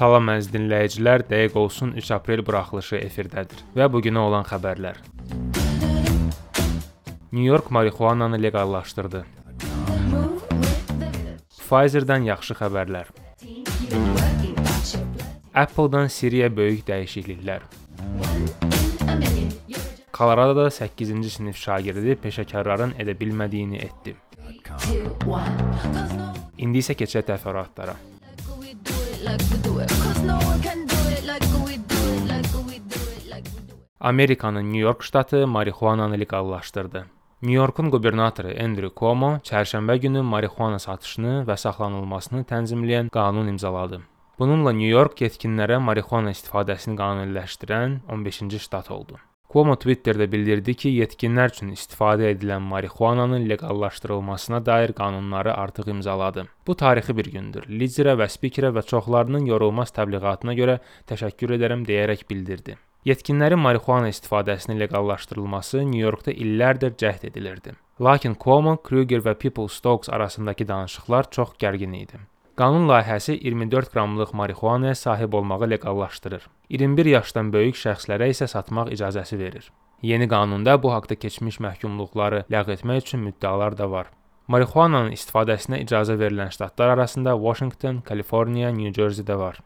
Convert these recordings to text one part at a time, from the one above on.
Salam əziz dinləyicilər, dəqiq olsun 3 aprel buraxılışı efirdədir və bu günə olan xəbərlər. New York marixuananı leqallaşdırdı. Pfizer-dan yaxşı xəbərlər. Apple-dan Siri-yə böyük dəyişikliklər. Koloradoda 8-ci sinif şagirdi peşəkarların edə bilmədiyini etdi. İndi isə keçək təfərrüatlara. Amerikanın New York ştatı marixuananı leqallaşdırdı. New Yorkun qubernatoru Andrew Cuomo çərşənbə günü marixuana satışını və saxlanılmasını tənzimləyən qanun imzaladı. Bununla New York yetkinlərə marixuana istifadəsini qanuniləşdirən 15-ci ştat oldu. Cuomo Twitterdə bildirdi ki, yetkinlər üçün istifadə edilən marixuananın leqallaşdırılmasına dair qanunları artıq imzaladı. Bu tarixi bir gündür. Liderə və spikerə və çoxlarının yorulmaz təbliğatına görə təşəkkür edirəm deyərək bildirdi. Yetkinlərin marixuana istifadəsinin leqallaşdırılması Nyu-Yorkda illərdir cəhd edilirdi. Lakin Cuomo, Kruger və People Stokes arasındakı danışıqlar çox gərgin idi. Qanun layihəsi 24 qramlıq marixuanaya sahib olmağı leqallaşdırır. 21 yaşdan böyük şəxslərə isə satmaq icazəsi verir. Yeni qanunda bu haqqda keçmiş məhkumluqları ləğv etmək üçün müddəalar da var. Marixuananın istifadəsinə icazə verilən ştatlar arasında Washington, Kaliforniya, New Jersey də var.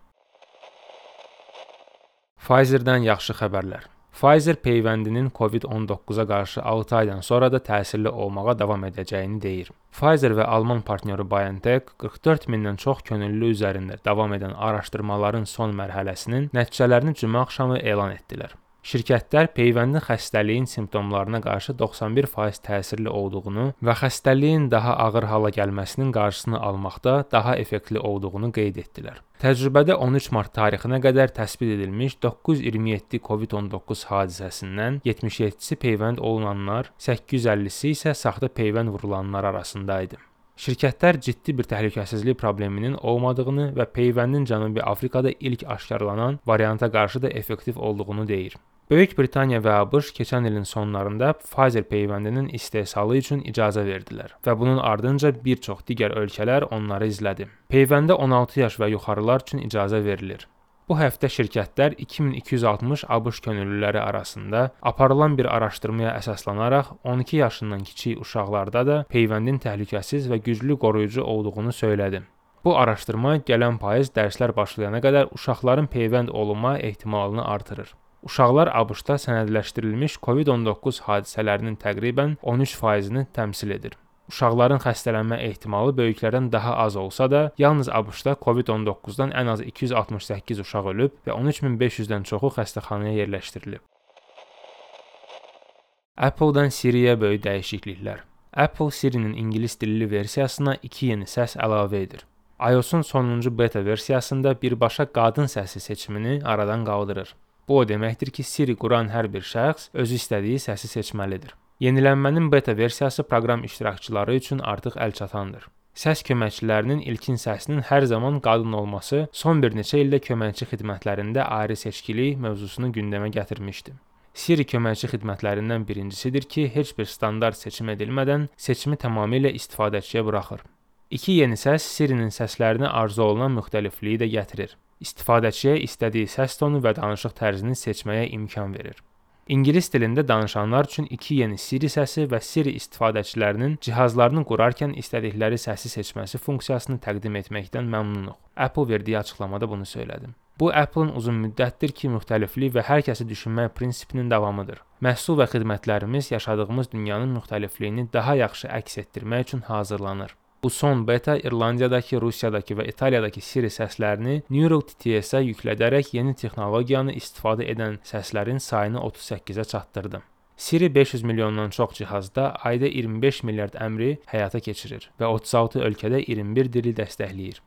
Pfizer-dan yaxşı xəbərlər. Pfizer peyvəndinin COVID-19-a qarşı 6 aydan sonra da təsirli olmağa davam edəcəyini deyir. Pfizer və alman partnyoru BioNTech 44 mindən çox könüllü üzərində davam edən araşdırmaların son mərhələsinin nəticələrini cümə axşamı elan etdilər. Şirkətlər peyvəndin xəstəliyin simptomlarına qarşı 91% təsirli olduğunu və xəstəliyin daha ağır hala gəlməsinin qarşısını almaqda daha effektli olduğunu qeyd etdilər. Təcrübədə 13 mart tarixinə qədər təsbit edilmiş 927 COVID-19 hadisəsindən 77-si peyvənd olunanlar, 850-si isə saxta peyvənd vurulanlar arasında idi. Şirkətlər ciddi bir təhlükəsizlik probleminin olmadığını və peyvəndin Cənubi Afrikada ilk aşkarlanan varianta qarşı da effektiv olduğunu deyir. Böyük Britaniya və ABŞ keçən ilin sonlarında Pfizer peyvəndinin istehsalı üçün icazə verdilər və bunun ardınca bir çox digər ölkələr onları izlədi. Peyvəndə 16 yaş və yuxarılar üçün icazə verilir. Bu həftə şirkətlər 2260 ABŞ könüllüləri arasında aparılan bir araşdırmaya əsaslanaraq 12 yaşından kiçik uşaqlarda da peyvəndin təhlükəsiz və güclü qoruyucu olduğunu söylədi. Bu araşdırma gələn payız dərslər başlayana qədər uşaqların peyvənd olunma ehtimalını artırır. Uşaqlar ABŞ-da sənədləşdirilmiş COVID-19 hadisələrinin təqribən 13%-ni təmsil edir. Uşaqların xəstələnmə ehtimalı böyüklərdən daha az olsa da, yalnız ABŞ-da COVID-19-dan ən az 268 uşaq ölüb və 13500-dən çoxu xəstəxanaya yerləşdirilib. Apple-dan Siri-yə böyük dəyişikliklər. Apple Siri-nin ingilis dilli versiyasına 2 yeni səs əlavə edir. iOS-un sonuncu beta versiyasında birbaşa qadın səsi seçimini aradan qaldırır. Bu o deməkdir ki, Siri quran hər bir şəxs özü istədiyi səsi seçməlidir. Yenilənmənin beta versiyası proqram iştirakçıları üçün artıq əlçatandır. Səs köməkçilərinin ilkin səsinin hər zaman qadın olması son bir neçə ildə köməkçi xidmətlərində ayrı seçkilik mövzusunu gündəmə gətirmişdi. Siri köməkçi xidmətlərindən birincisidir ki, heç bir standart seçim edilmədən seçimi tamamilə istifadəçiyə buraxır. İki yeni səs Siri-nin səslərini arzu olunan müxtəlifliyi də gətirir istifadəçiyə istədiyi səs tonu və danışıq tərzini seçməyə imkan verir. İngilis dilində danışanlar üçün iki yeni Siri səsi və Siri istifadəçilərinin cihazlarını qurarkən istədikləri səsi seçməsi funksiyasını təqdim etməkdən məmnunuq. Apple verdiyi açıqlamada bunu söylədi. Bu Apple-ın uzun müddətdir ki, müxtəliflik və hər kəsi düşünmək prinsipinin davamıdır. Məhsul və xidmətlərimiz yaşadığımız dünyanın müxtəlifliyini daha yaxşı əks etdirmək üçün hazırlanır. Bu son beta İrlandiyadakı, Rusiyadakı və İtaliyadakı Siri səslərini Neural TTS-ə yüklədərək yeni texnologiyanı istifadə edən səslərin sayını 38-ə çatdırdı. Siri 500 milyondan çox cihazda ayda 25 milyard əmri həyata keçirir və 36 ölkədə 21 dili dəstəkləyir.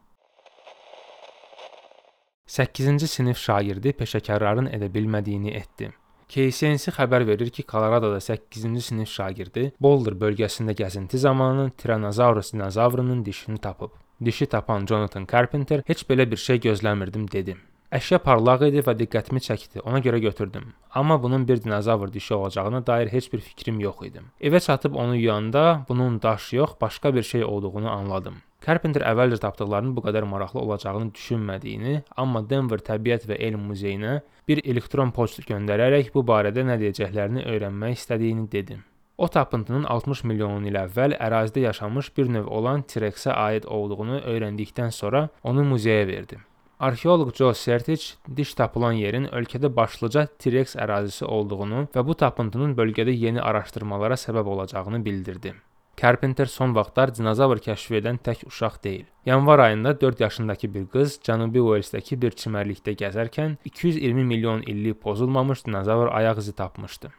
8-ci sinif şagirdi peşəkarların edə bilmədiyini etdi. KCNC xəbər verir ki, Koloradoda 8-ci sinif şagirdi Boulder bölgəsində gəzinti zamanı Tyrannosaurus dinozavrının dişini tapıb. Dişi tapan Jonathan Carpenter heç belə bir şey gözləmirdim dedi. Əşya parlaq idi və diqqətimi çəkdi. Ona görə götürdüm. Amma bunun bir dinozavr dişi olacağına dair heç bir fikrim yox idi. Evə çatıb onu yuyanda bunun daş yox, başqa bir şey olduğunu anladım. Carpenter əvvəlcə tapdıqlarının bu qədər maraqlı olacağını düşünmədiyini, amma Denver Təbiət və Elm Muzeyinə bir elektron poçt göndərərək bu barədə nə deyəcəklərini öyrənmək istədiyini dedi. O tapıntının 60 milyon il əvvəl ərazidə yaşamış bir növ olan T-Rex-ə aid olduğunu öyrəndikdən sonra onu muzeyə verdi. Arxeoloq Joe Sertich diş tapılan yerin ölkədə başlıca T-Rex ərazisi olduğunu və bu tapıntının bölgədə yeni araşdırmalara səbəb olacağını bildirdi. Carpenter son vaxtlar dinozavr kəşf edən tək uşaq deyil. Yanvar ayında 4 yaşındakı bir qız Cənubi Uelsdəki bir çimərlikdə gəzərkən 220 milyon illik pozulmamış dinozavr ayaq izi tapmışdı.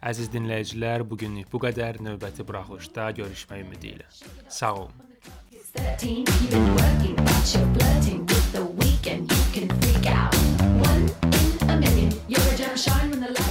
Əziz dinləyicilər, bu günlük bu qədər. Növbəti buraxılışda görüşmək ümidi ilə. Sağ olun. 13, you've been working, but you're flirting shine when the light.